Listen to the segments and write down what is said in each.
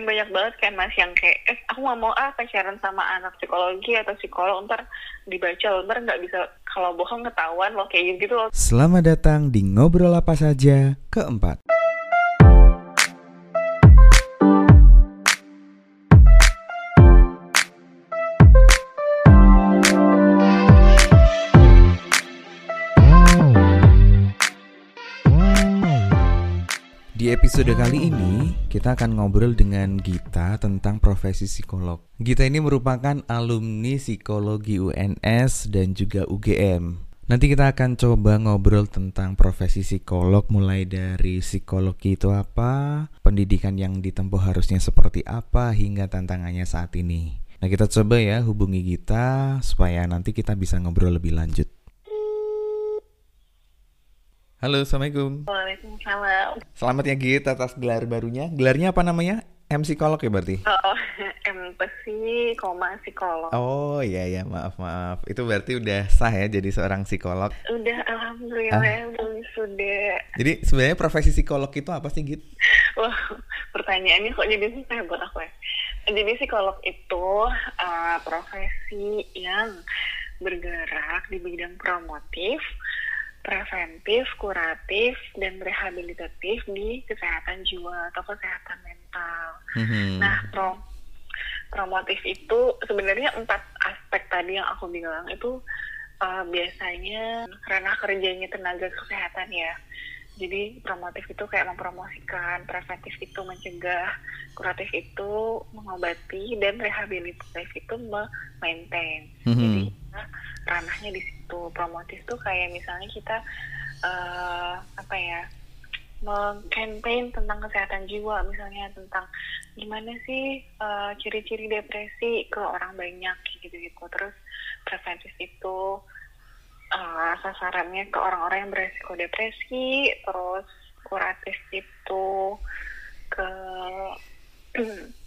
dan banyak banget kan mas yang kayak eh aku nggak mau ah pacaran sama anak psikologi atau psikolog ntar dibaca loh ntar nggak bisa kalau bohong ketahuan loh kayak gitu loh Selamat datang di Ngobrol Apa Saja keempat. Episode kali ini, kita akan ngobrol dengan Gita tentang profesi psikolog. Gita ini merupakan alumni psikologi UNS dan juga UGM. Nanti kita akan coba ngobrol tentang profesi psikolog mulai dari psikologi itu apa, pendidikan yang ditempuh harusnya seperti apa hingga tantangannya saat ini. Nah, kita coba ya hubungi Gita supaya nanti kita bisa ngobrol lebih lanjut. Halo, Assalamualaikum. Waalaikumsalam Selamat ya Git atas gelar barunya. Gelarnya apa namanya? M psikolog ya berarti? oh koma psikolog Oh iya ya maaf maaf. Itu berarti udah sah ya jadi seorang psikolog. udah alhamdulillah ya, belum sudah Jadi sebenarnya profesi psikolog itu apa sih Git? Wah, pertanyaannya kok jadi susah buat aku ya. Jadi psikolog itu uh, profesi yang bergerak di bidang promotif, preventif, kuratif, dan rehabilitatif di kesehatan jiwa atau kesehatan mental. Mhm. Nah, pro promotif itu sebenarnya empat aspek tadi yang aku bilang itu uh, biasanya ranah kerjanya tenaga kesehatan ya. Jadi promotif itu kayak mempromosikan, preventif itu mencegah, kuratif itu mengobati, dan rehabilitatif itu memaintain. Mhm. Jadi nah, ranahnya di situ. Promotif tuh kayak misalnya kita eh, apa ya mengkampaign tentang kesehatan jiwa misalnya tentang gimana sih eh, ciri-ciri depresi ke orang banyak gitu gitu terus preventif itu eh, sasarannya ke orang-orang yang beresiko depresi terus kuratif itu ke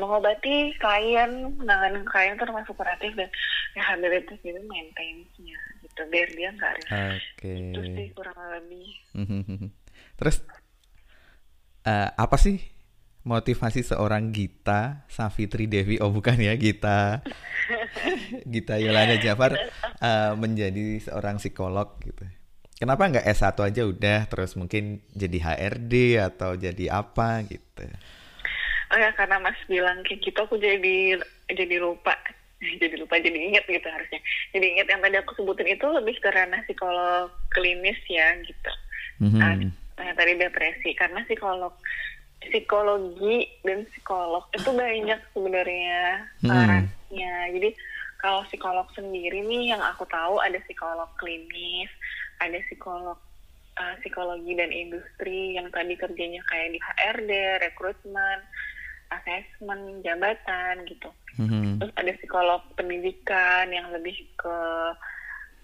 mengobati klien menangani klien termasuk kuratif dan rehabilitatif itu maintenance-nya gitu biar dia nggak resah Oke. itu sih kurang lebih. Terus eh, apa sih motivasi seorang Gita Safitri Devi? Oh bukan ya Gita. Gita Yolanda Jafar eh, menjadi seorang psikolog gitu. Kenapa nggak S1 aja udah terus mungkin jadi HRD atau jadi apa gitu. Oh ya karena Mas bilang kayak gitu aku jadi jadi lupa jadi lupa jadi ingat gitu harusnya. Jadi ingat yang tadi aku sebutin itu lebih ke ranah psikolog klinis ya gitu. Mhm. Ah, yang tadi depresi. Karena psikolog psikologi dan psikolog itu banyak sebenarnya ranahnya jadi kalau psikolog sendiri nih yang aku tahu ada psikolog klinis ada psikolog uh, psikologi dan industri yang tadi kerjanya kayak di HRD rekrutmen asesmen jabatan gitu Mhm. terus ada psikolog pendidikan yang lebih ke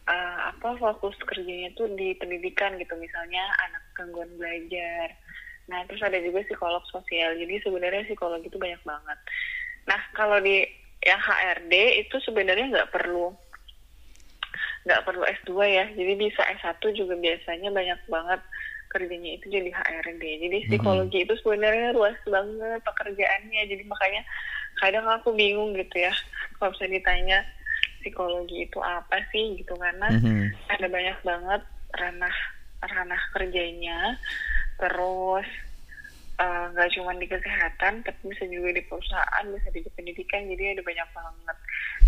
uh, apa fokus kerjanya tuh di pendidikan gitu. Misalnya anak gangguan belajar. Nah terus ada juga psikolog sosial. Jadi sebenarnya psikolog itu banyak banget. Nah kalau di yang HRD itu sebenarnya nggak perlu nggak perlu S2 ya. Jadi bisa S1 juga biasanya banyak banget kerjanya itu jadi HRD jadi psikologi itu sebenarnya luas banget pekerjaannya. Jadi makanya kadang aku bingung gitu ya kalau bisa ditanya psikologi itu apa sih gitu karena Mhm. ada banyak banget ranah ranah kerjanya terus eh, nggak cuma di kesehatan tapi bisa juga di perusahaan bisa di pendidikan jadi ada banyak banget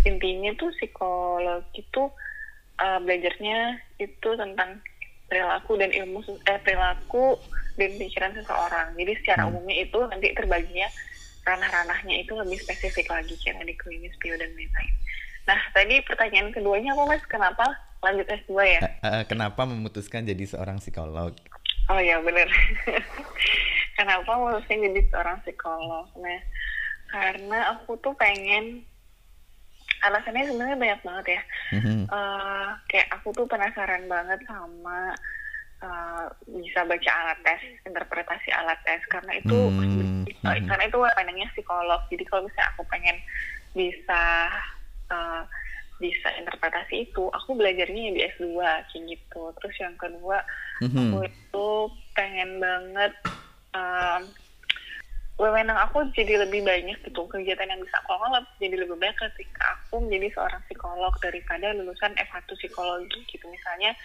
intinya tuh psikolog itu eh, belajarnya itu tentang perilaku dan ilmu eh, perilaku dan pikiran seseorang jadi secara Hmm. umumnya itu nanti terbaginya ranah-ranahnya itu lebih spesifik lagi kayak tadi klinis bio dan lain-lain nah tadi pertanyaan keduanya apa mas kenapa lanjut S2 ya Eh, eh, kenapa memutuskan jadi seorang psikolog? Oh ya bener. Kenapa mutusin jadi seorang psikolog? Nah, karena aku tuh pengen alasannya sebenarnya banyak banget ya. Mhm. Eh, kayak aku tuh penasaran banget sama eh, bisa baca alat tes, interpretasi alat tes karena itu Hmm, eh, hmm. karena itu wewenangnya psikolog. Jadi kalau misalnya aku pengen bisa eh, bisa interpretasi itu, aku belajarnya ya di S2 kayak gitu. Terus yang kedua, Mhm. aku itu pengen banget um, wewenang aku jadi lebih banyak gitu kegiatan yang bisa aku lakukan jadi lebih banyak ketika aku menjadi seorang psikolog daripada lulusan S1 psikologi gitu misalnya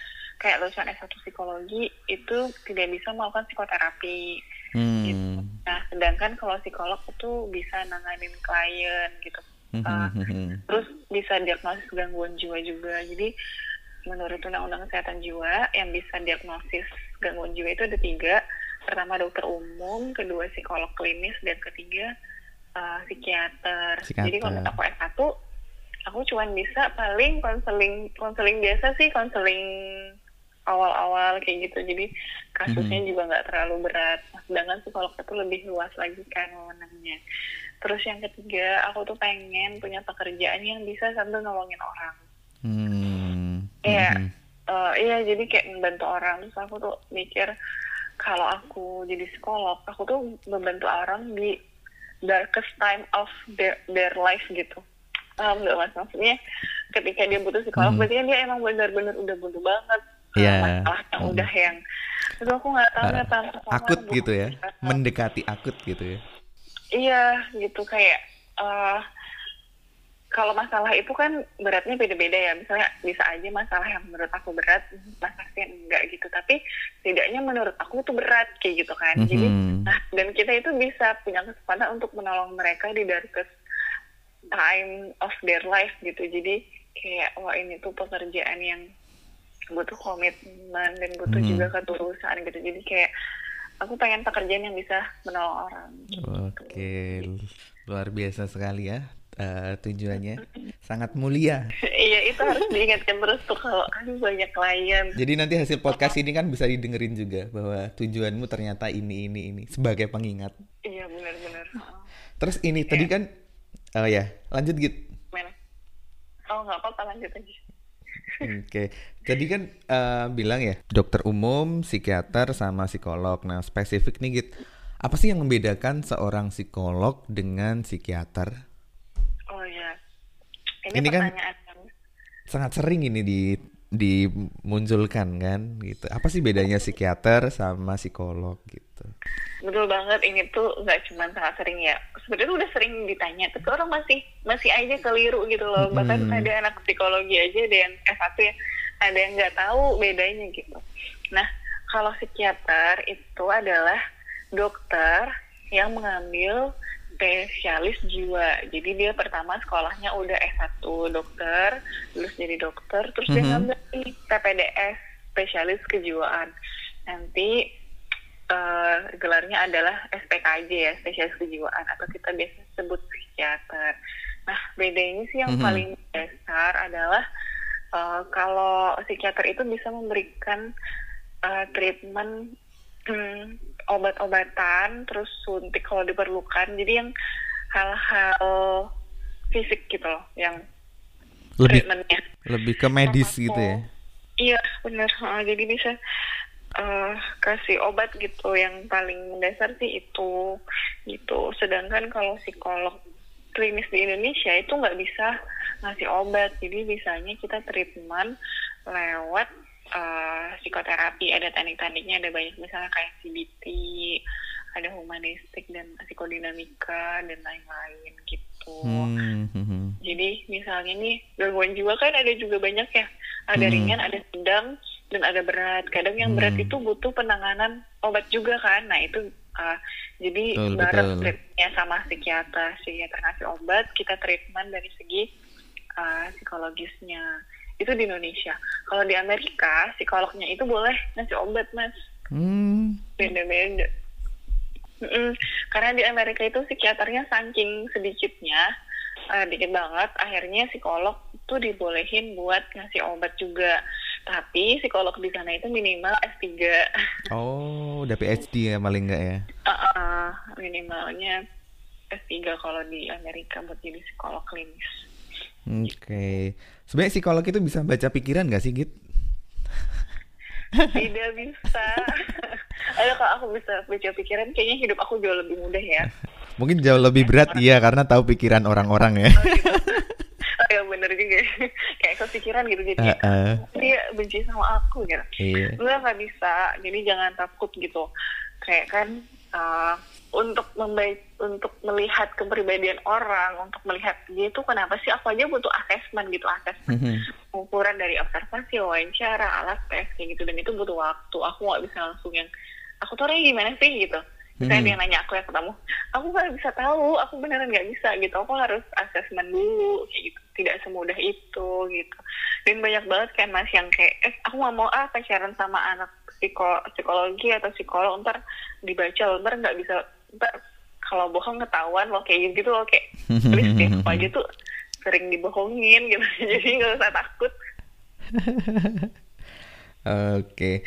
kayak lulusan S1 psikologi itu tidak bisa melakukan psikoterapi Hmm. gitu. Nah, sedangkan kalau psikolog itu bisa nanganin klien gitu. Uh, terus bisa diagnosis gangguan jiwa juga. Jadi menurut Undang-Undang Kesehatan Jiwa yang bisa diagnosis gangguan jiwa itu ada tiga. Pertama dokter umum, kedua psikolog klinis, dan ketiga uh, psikiater. Psikiater. Jadi kalau aku S1, aku cuma bisa paling konseling konseling biasa sih, konseling awal-awal kayak gitu. Jadi kasusnya Mhm. juga nggak terlalu berat. Sedangkan psikolog itu lebih luas lagi kan wewenangnya. Terus yang ketiga, aku tuh pengen punya pekerjaan yang bisa sambil nolongin orang. Hmm. Iya, Mhm. eh, iya jadi kayak membantu orang. Terus aku tuh mikir kalau aku jadi psikolog, aku tuh membantu orang di darkest time of their, their life gitu. Paham nggak mas? Maksudnya ketika dia butuh psikolog, Mhm. berarti kan dia emang benar-benar udah butuh banget. Eh, Iya. Masalah yang Mhm. udah yang itu aku nggak tahu Ah, kenapa sama akut gitu ya mendekati akut gitu ya Iya, gitu kayak eh kalau masalah itu kan beratnya beda-beda ya. Misalnya bisa aja masalah yang menurut aku berat, Mas Astian enggak gitu. Tapi setidaknya menurut aku itu berat kayak gitu kan. Jadi, Mhm. nah dan kita itu bisa punya kesempatan untuk menolong mereka di darkest time of their life gitu. Jadi kayak wah ini tuh pekerjaan yang butuh komitmen dan butuh Mhm. juga ketulusan gitu. Jadi kayak aku pengen pekerjaan yang bisa menolong orang. Oke, luar biasa sekali ya eh, tujuannya, sangat mulia. Iya itu harus diingatkan terus tuh kalau kan banyak klien. Jadi nanti hasil podcast ini kan bisa didengerin juga bahwa tujuanmu ternyata ini ini ini sebagai pengingat. Iya benar-benar. Terus ini tadi kan, oh ya lanjut gitu. Gimana? Oh nggak apa-apa lanjut aja. Oke, tadi kan eh, bilang ya dokter umum, psikiater sama psikolog. Nah spesifik nih Git, apa sih yang membedakan seorang psikolog dengan psikiater? Oh iya. Ini, Ini kan- Sangat sering ini di dimunculkan kan gitu. Apa sih bedanya psikiater sama psikolog gitu? betul banget ini tuh nggak cuma sangat sering ya. Sebenarnya udah sering ditanya, tapi orang masih masih aja keliru gitu loh. Bahkan Mm-mm. ada anak psikologi aja yang S1 ya, ada yang nggak tahu bedanya gitu. Nah kalau psikiater itu adalah dokter yang mengambil spesialis jiwa. Jadi dia pertama sekolahnya udah S1 dokter, lulus jadi dokter, terus dia Mhm. ngambil PPDS spesialis kejiwaan. Nanti eh, gelarnya adalah SPKJ ya, spesialis kejiwaan atau kita biasa sebut psikiater. Nah, bedanya sih yang Mhm. paling dasar adalah eh, kalau psikiater itu bisa memberikan eh, treatment hmm, obat-obatan, terus suntik kalau diperlukan. Jadi yang hal-hal fisik gitu loh, yang Lebih treatmentnya. lebih ke medis Sama gitu ya? Iya benar. Heeh, jadi bisa eh, kasih obat gitu. Yang paling mendasar sih itu gitu. Sedangkan kalau psikolog klinis di Indonesia itu nggak bisa ngasih obat. Jadi bisanya kita treatment lewat eh, psikoterapi. Ada teknik-tekniknya, ada banyak misalnya kayak CBT, ada humanistik dan psikodinamika dan lain-lain gitu. Hmm, hmm, hmm. Jadi misalnya nih gangguan jiwa kan ada juga banyak ya. Ada Hmm. ringan, ada sedang, dan ada berat. Kadang yang berat Hmm. itu butuh penanganan obat juga kan. Nah itu uh, jadi Betul, bareng betul. treatmentnya sama psikiater. Psikiater ngasih obat, kita treatment dari segi uh, psikologisnya. Itu di Indonesia. Kalau di Amerika, psikolognya itu boleh ngasih obat mas. Hmm, Beda-beda. Mm-mm. Karena di Amerika itu psikiaternya saking sedikitnya, eh, dikit banget, akhirnya psikolog itu dibolehin buat ngasih obat juga. Tapi psikolog di sana itu minimal S3. oh udah PhD ya paling enggak ya? Uh-uh, minimalnya S3 kalau di Amerika buat jadi psikolog klinis. Oke, sebenarnya psikolog itu bisa baca pikiran nggak sih Git? Tidak bisa. Ayo kalau aku bisa baca pikiran, kayaknya hidup aku jauh lebih mudah ya. Mungkin jauh lebih berat iya karena tahu pikiran orang-orang ya. Oh ya bener juga. Kayak kepikiran gitu jadi Heeh. dia benci sama aku gitu. Iya. Enggak nggak bisa, jadi jangan takut gitu. Kayak kan uh, untuk membaik untuk melihat kepribadian orang untuk melihat dia itu kenapa sih? Aku aja butuh assessment gitu assessment Mhm. ukuran dari observasi wawancara alat tes kayak gitu. Dan itu butuh waktu. Aku nggak bisa langsung yang aku tuh orangnya gimana sih? gitu. Misalnya Mhm. dia nanya aku yang ketemu aku nggak bisa tahu aku beneran nggak bisa gitu. Aku harus assessment dulu kayak gitu. Tidak semudah itu gitu. Dan banyak banget kan mas yang kayak eh aku nggak mau ah pacaran sama anak psiko psikologi atau psikolog ntar dibaca ntar nggak bisa ntar kalau bohong ketahuan loh kayak gitu loh kayak please deh aku aja tuh sering dibohongin gitu jadi nggak usah takut Oke.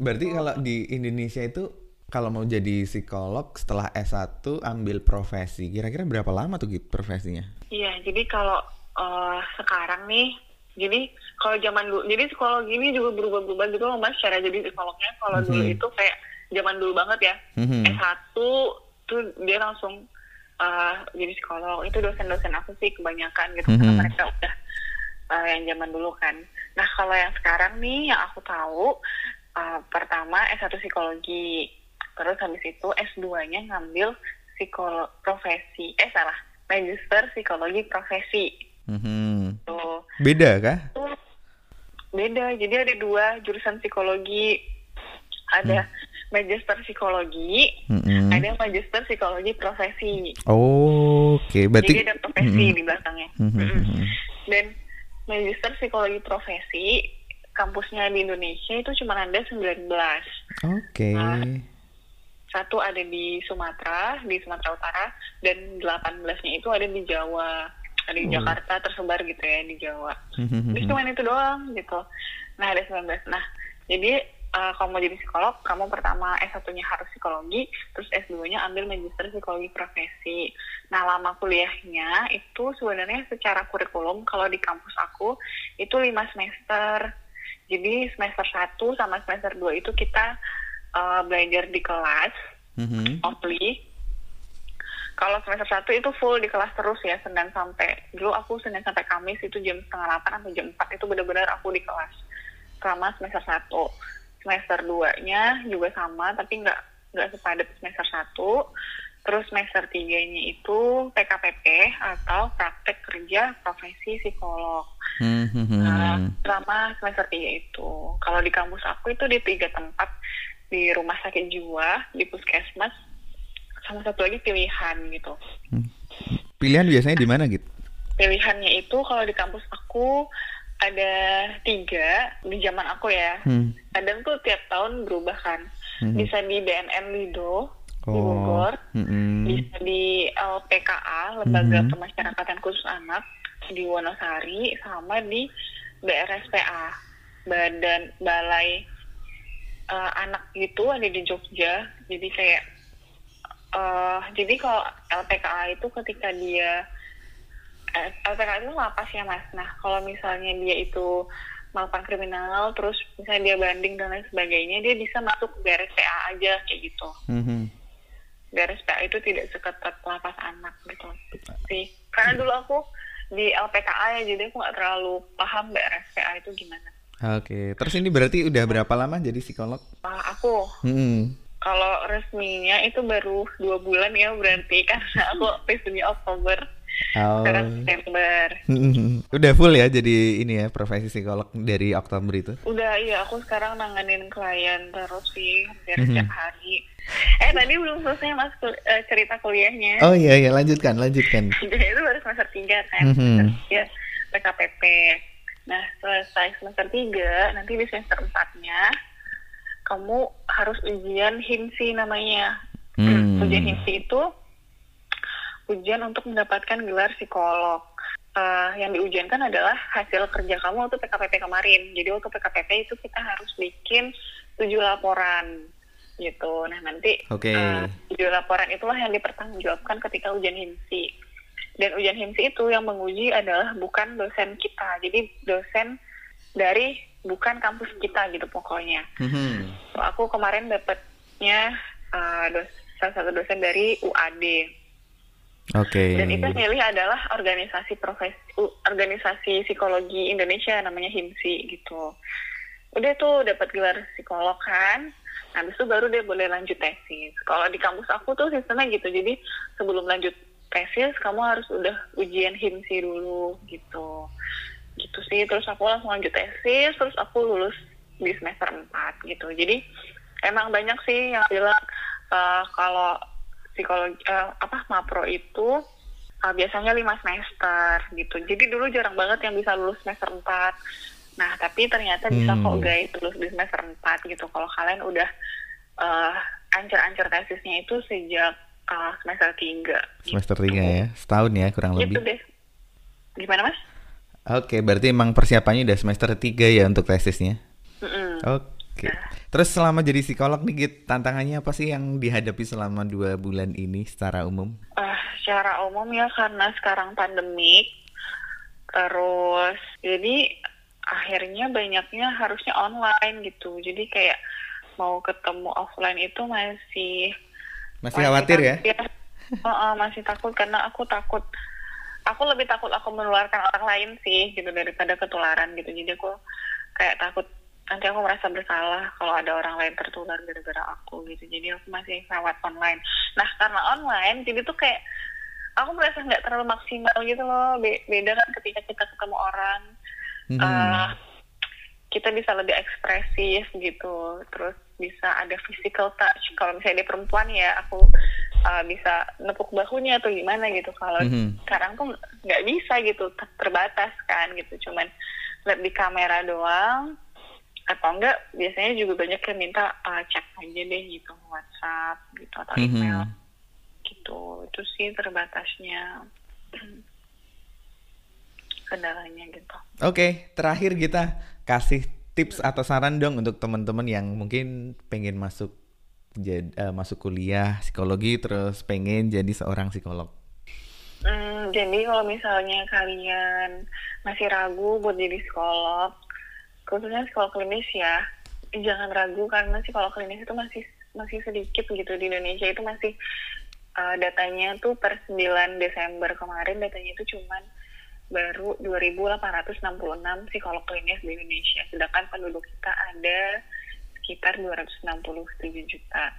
Berarti kalau di Indonesia itu kalau mau jadi psikolog setelah S1 ambil profesi, kira-kira berapa lama tuh gitu profesinya? Iya, jadi kalau eh, sekarang nih, jadi kalau zaman dulu, jadi psikologi ini juga berubah-berubah gitu loh mas, cara jadi psikolognya. Kalau dulu Mhm. itu kayak zaman dulu banget ya, Mhm. S1 tuh dia langsung eh, jadi psikolog. Itu dosen-dosen aku sih kebanyakan gitu, karena Mhm. mereka udah eh, yang zaman dulu kan. Nah kalau yang sekarang nih, yang aku tahu, eh, pertama S1 psikologi, terus habis itu S2-nya ngambil psikolog profesi, eh salah, magister psikologi profesi. Mhm. Tuh, Beda kah? tuh beda. Jadi ada dua jurusan psikologi. Ada magister psikologi, Mhm. ada magister psikologi profesi. Oke, berarti Jadi ada profesi Mhm. di belakangnya. Mhm, Mm-mm. mhm. Dan magister psikologi profesi kampusnya di Indonesia itu cuma ada 19. Oke. Ah. Satu ada di Sumatera, di Sumatera Utara, dan 18-nya itu ada di Jawa. Ada di Oh. Jakarta tersebar gitu ya di Jawa. Jadi mhm. cuma itu doang gitu. Nah ada 19. Nah jadi uh, kalau mau jadi psikolog, kamu pertama S1-nya harus psikologi, terus S2-nya ambil magister psikologi profesi. Nah lama kuliahnya itu sebenarnya secara kurikulum kalau di kampus aku itu lima semester. Jadi semester 1 sama semester 2 itu kita uh, belajar di kelas, Mhm. offly. Kalau semester 1 itu full di kelas terus ya, Senin sampai, dulu aku Senin sampai Kamis itu jam setengah 8 sampai jam 4 itu benar-benar aku di kelas. Selama semester 1. Semester 2-nya juga sama, tapi nggak nggak sepadat semester 1. Terus semester 3-nya itu PKPP atau praktek kerja profesi psikolog. Mhm. Nah, selama semester 3 itu. Kalau di kampus aku itu di tiga tempat, di rumah sakit jiwa, di puskesmas, sama satu lagi pilihan gitu. Pilihan biasanya di mana gitu? Pilihannya itu kalau di kampus aku ada tiga di zaman aku ya. Hmm. Kadang tuh tiap tahun berubah kan. Mhm. Bisa di BNN Lido di Oh. Bogor, Mhm. bisa di LPKA Lembaga Mhm. Pemasyarakatan Khusus Anak di Wonosari sama di BRSPA Badan Balai eh, Anak gitu ada di Jogja jadi kayak eh jadi kalau LPKA itu ketika dia LPKA itu lapas ya mas. Nah kalau misalnya dia itu melakukan kriminal terus misalnya dia banding dan lain sebagainya dia bisa masuk ke BRSPA aja kayak gitu. Mhm. BRSPA itu tidak seketat lapas anak gitu. Sih karena dulu aku di LPKA ya jadi aku nggak terlalu paham BRSPA itu gimana. Oke, terus ini berarti udah berapa lama jadi psikolog? Nah, aku. Hmm. kalau resminya itu baru dua bulan ya berarti karena aku resminya Oktober Oh. sekarang September. Udah full ya jadi ini ya profesi psikolog dari Oktober itu. udah iya aku sekarang nanganin klien terus sih hampir Mhm. setiap hari eh tadi belum selesai mas kul- eh, cerita kuliahnya Oh iya iya lanjutkan lanjutkan. Jadi itu baru semester 3 kan, Mhm. semester 3 PKPP. Nah, selesai semester 3, nanti di semester 4-nya kamu harus ujian HIMSI namanya. Hmm. Ujian HIMSI itu ujian untuk mendapatkan gelar psikolog. Eh, yang diujiankan adalah hasil kerja kamu waktu PKPP kemarin. Jadi waktu PKPP itu kita harus bikin tujuh laporan gitu. Nah nanti Oke. eh, tujuh laporan itulah yang dipertanggungjawabkan ketika ujian HIMSI. Dan ujian HIMSI itu yang menguji adalah bukan dosen kita. Jadi dosen dari bukan kampus kita gitu pokoknya. Mhm. So, aku kemarin dapetnya eh, dos, salah satu dosen dari UAD. Oke. Dan itu yang milih adalah organisasi profesi organisasi psikologi Indonesia namanya HIMSI gitu. Udah tuh dapat gelar psikolog kan. Nah, habis itu baru dia boleh lanjut tesis. Kalau di kampus aku tuh sistemnya gitu. Jadi sebelum lanjut tesis, kamu harus udah ujian HIMSI dulu gitu. Gitu sih. Terus aku langsung lanjut tesis, terus aku lulus di semester 4 gitu. Jadi emang banyak sih yang bilang uh, kalau psikologi uh, apa mapro itu uh, biasanya lima semester gitu. Jadi dulu jarang banget yang bisa lulus semester 4 Nah, tapi ternyata bisa hmm. kok guys lulus di semester 4 gitu. Kalau kalian udah uh, ancur-ancur tesisnya itu sejak uh, semester 3. Semester gitu. 3 ya, setahun ya kurang gitu lebih. deh. Gimana mas? Oke, berarti emang persiapannya udah semester 3 ya untuk tesisnya? Mm -hmm. Oke. Nah. Terus selama jadi psikolog nih, Git, tantangannya apa sih yang dihadapi selama dua bulan ini secara umum? Uh, secara umum ya karena sekarang pandemik, terus jadi akhirnya banyaknya harusnya online gitu. Jadi kayak mau ketemu offline itu masih masih khawatir ya? oh, oh, masih takut karena aku takut. Aku lebih takut aku menularkan orang lain sih gitu daripada ketularan gitu. Jadi aku kayak takut nanti aku merasa bersalah kalau ada orang lain tertular gara-gara aku gitu. Jadi aku masih lewat online. Nah karena online jadi tuh kayak aku merasa nggak terlalu maksimal gitu loh. Be beda kan ketika kita ketemu orang. Hmm. uh, kita bisa lebih ekspresif gitu. Terus bisa ada physical touch. Kalau misalnya dia perempuan ya aku uh, bisa nepuk bahunya atau gimana gitu. Kalau mm-hmm. sekarang tuh nggak bisa gitu. Terbatas kan gitu. Cuman lihat di kamera doang atau enggak biasanya juga banyak yang minta uh, cek aja deh gitu WhatsApp gitu atau mm-hmm. email gitu itu sih terbatasnya kendalanya gitu. Oke, okay, terakhir kita kasih tips atau saran dong untuk teman-teman yang mungkin pengen masuk jad, uh, masuk kuliah psikologi terus pengen jadi seorang psikolog. Hmm, jadi kalau misalnya kalian masih ragu buat jadi psikolog, khususnya psikolog klinis ya, jangan ragu karena psikolog klinis itu masih masih sedikit gitu di Indonesia itu masih uh, datanya tuh per 9 Desember kemarin datanya itu cuman baru 2.866 psikolog klinis di Indonesia, sedangkan penduduk kita ada sekitar 267 juta.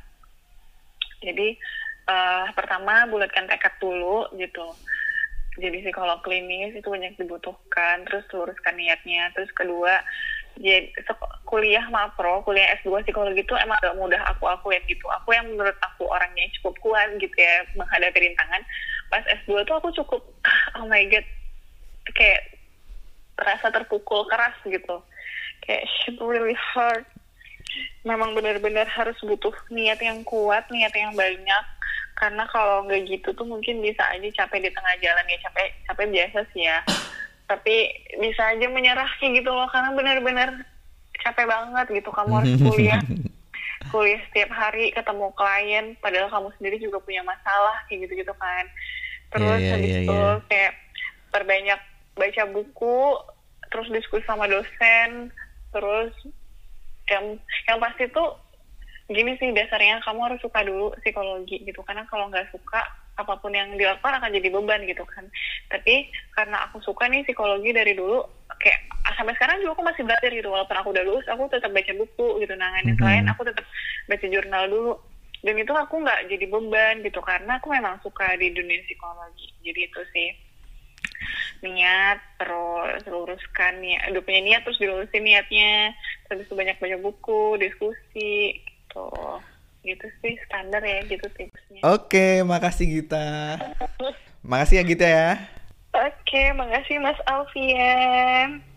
Jadi uh, pertama bulatkan tekad dulu gitu. Jadi psikolog klinis itu banyak dibutuhkan, terus luruskan niatnya. Terus kedua, jadi kuliah mapro, kuliah S2 psikologi itu emang gak mudah aku akuin gitu. Aku yang menurut aku orangnya cukup kuat gitu ya menghadapi rintangan. Pas S2 tuh aku cukup, oh my god, kayak terasa terpukul keras gitu. Kayak shit really hard. Memang benar-benar harus butuh niat yang kuat niat yang banyak. Karena kalau nggak gitu tuh mungkin bisa aja capek di tengah jalan ya. Capek capek biasa sih ya tapi bisa aja menyerah kayak gitu loh karena benar-benar capek banget gitu. Kamu harus kuliah. Kuliah setiap hari ketemu klien. Padahal kamu sendiri juga punya masalah kayak gitu gitu kan. Terus yeah, yeah, habis yeah, itu yeah. kayak perbanyak baca buku terus diskusi sama dosen terus yang yang pasti tuh gini sih dasarnya kamu harus suka dulu psikologi gitu. Karena kalau nggak suka apa pun yang dilakukan akan jadi beban gitu kan. Tapi karena aku suka nih psikologi dari dulu kayak sampai sekarang juga aku masih belajar gitu. Walaupun aku udah lulus aku tetap baca buku gitu. Nanganin mm -hmm. selain aku tetap baca jurnal dulu. Dan itu aku nggak jadi beban gitu karena aku memang suka di dunia psikologi. Jadi itu sih. Niat terus luruskan nih udah punya niat terus dilurusin niatnya. Terus banyak banyak buku diskusi gitu gitu sih standar ya gitu tipsnya. Oke makasih Gita. Makasih ya Gita ya. Oke makasih Mas Alfian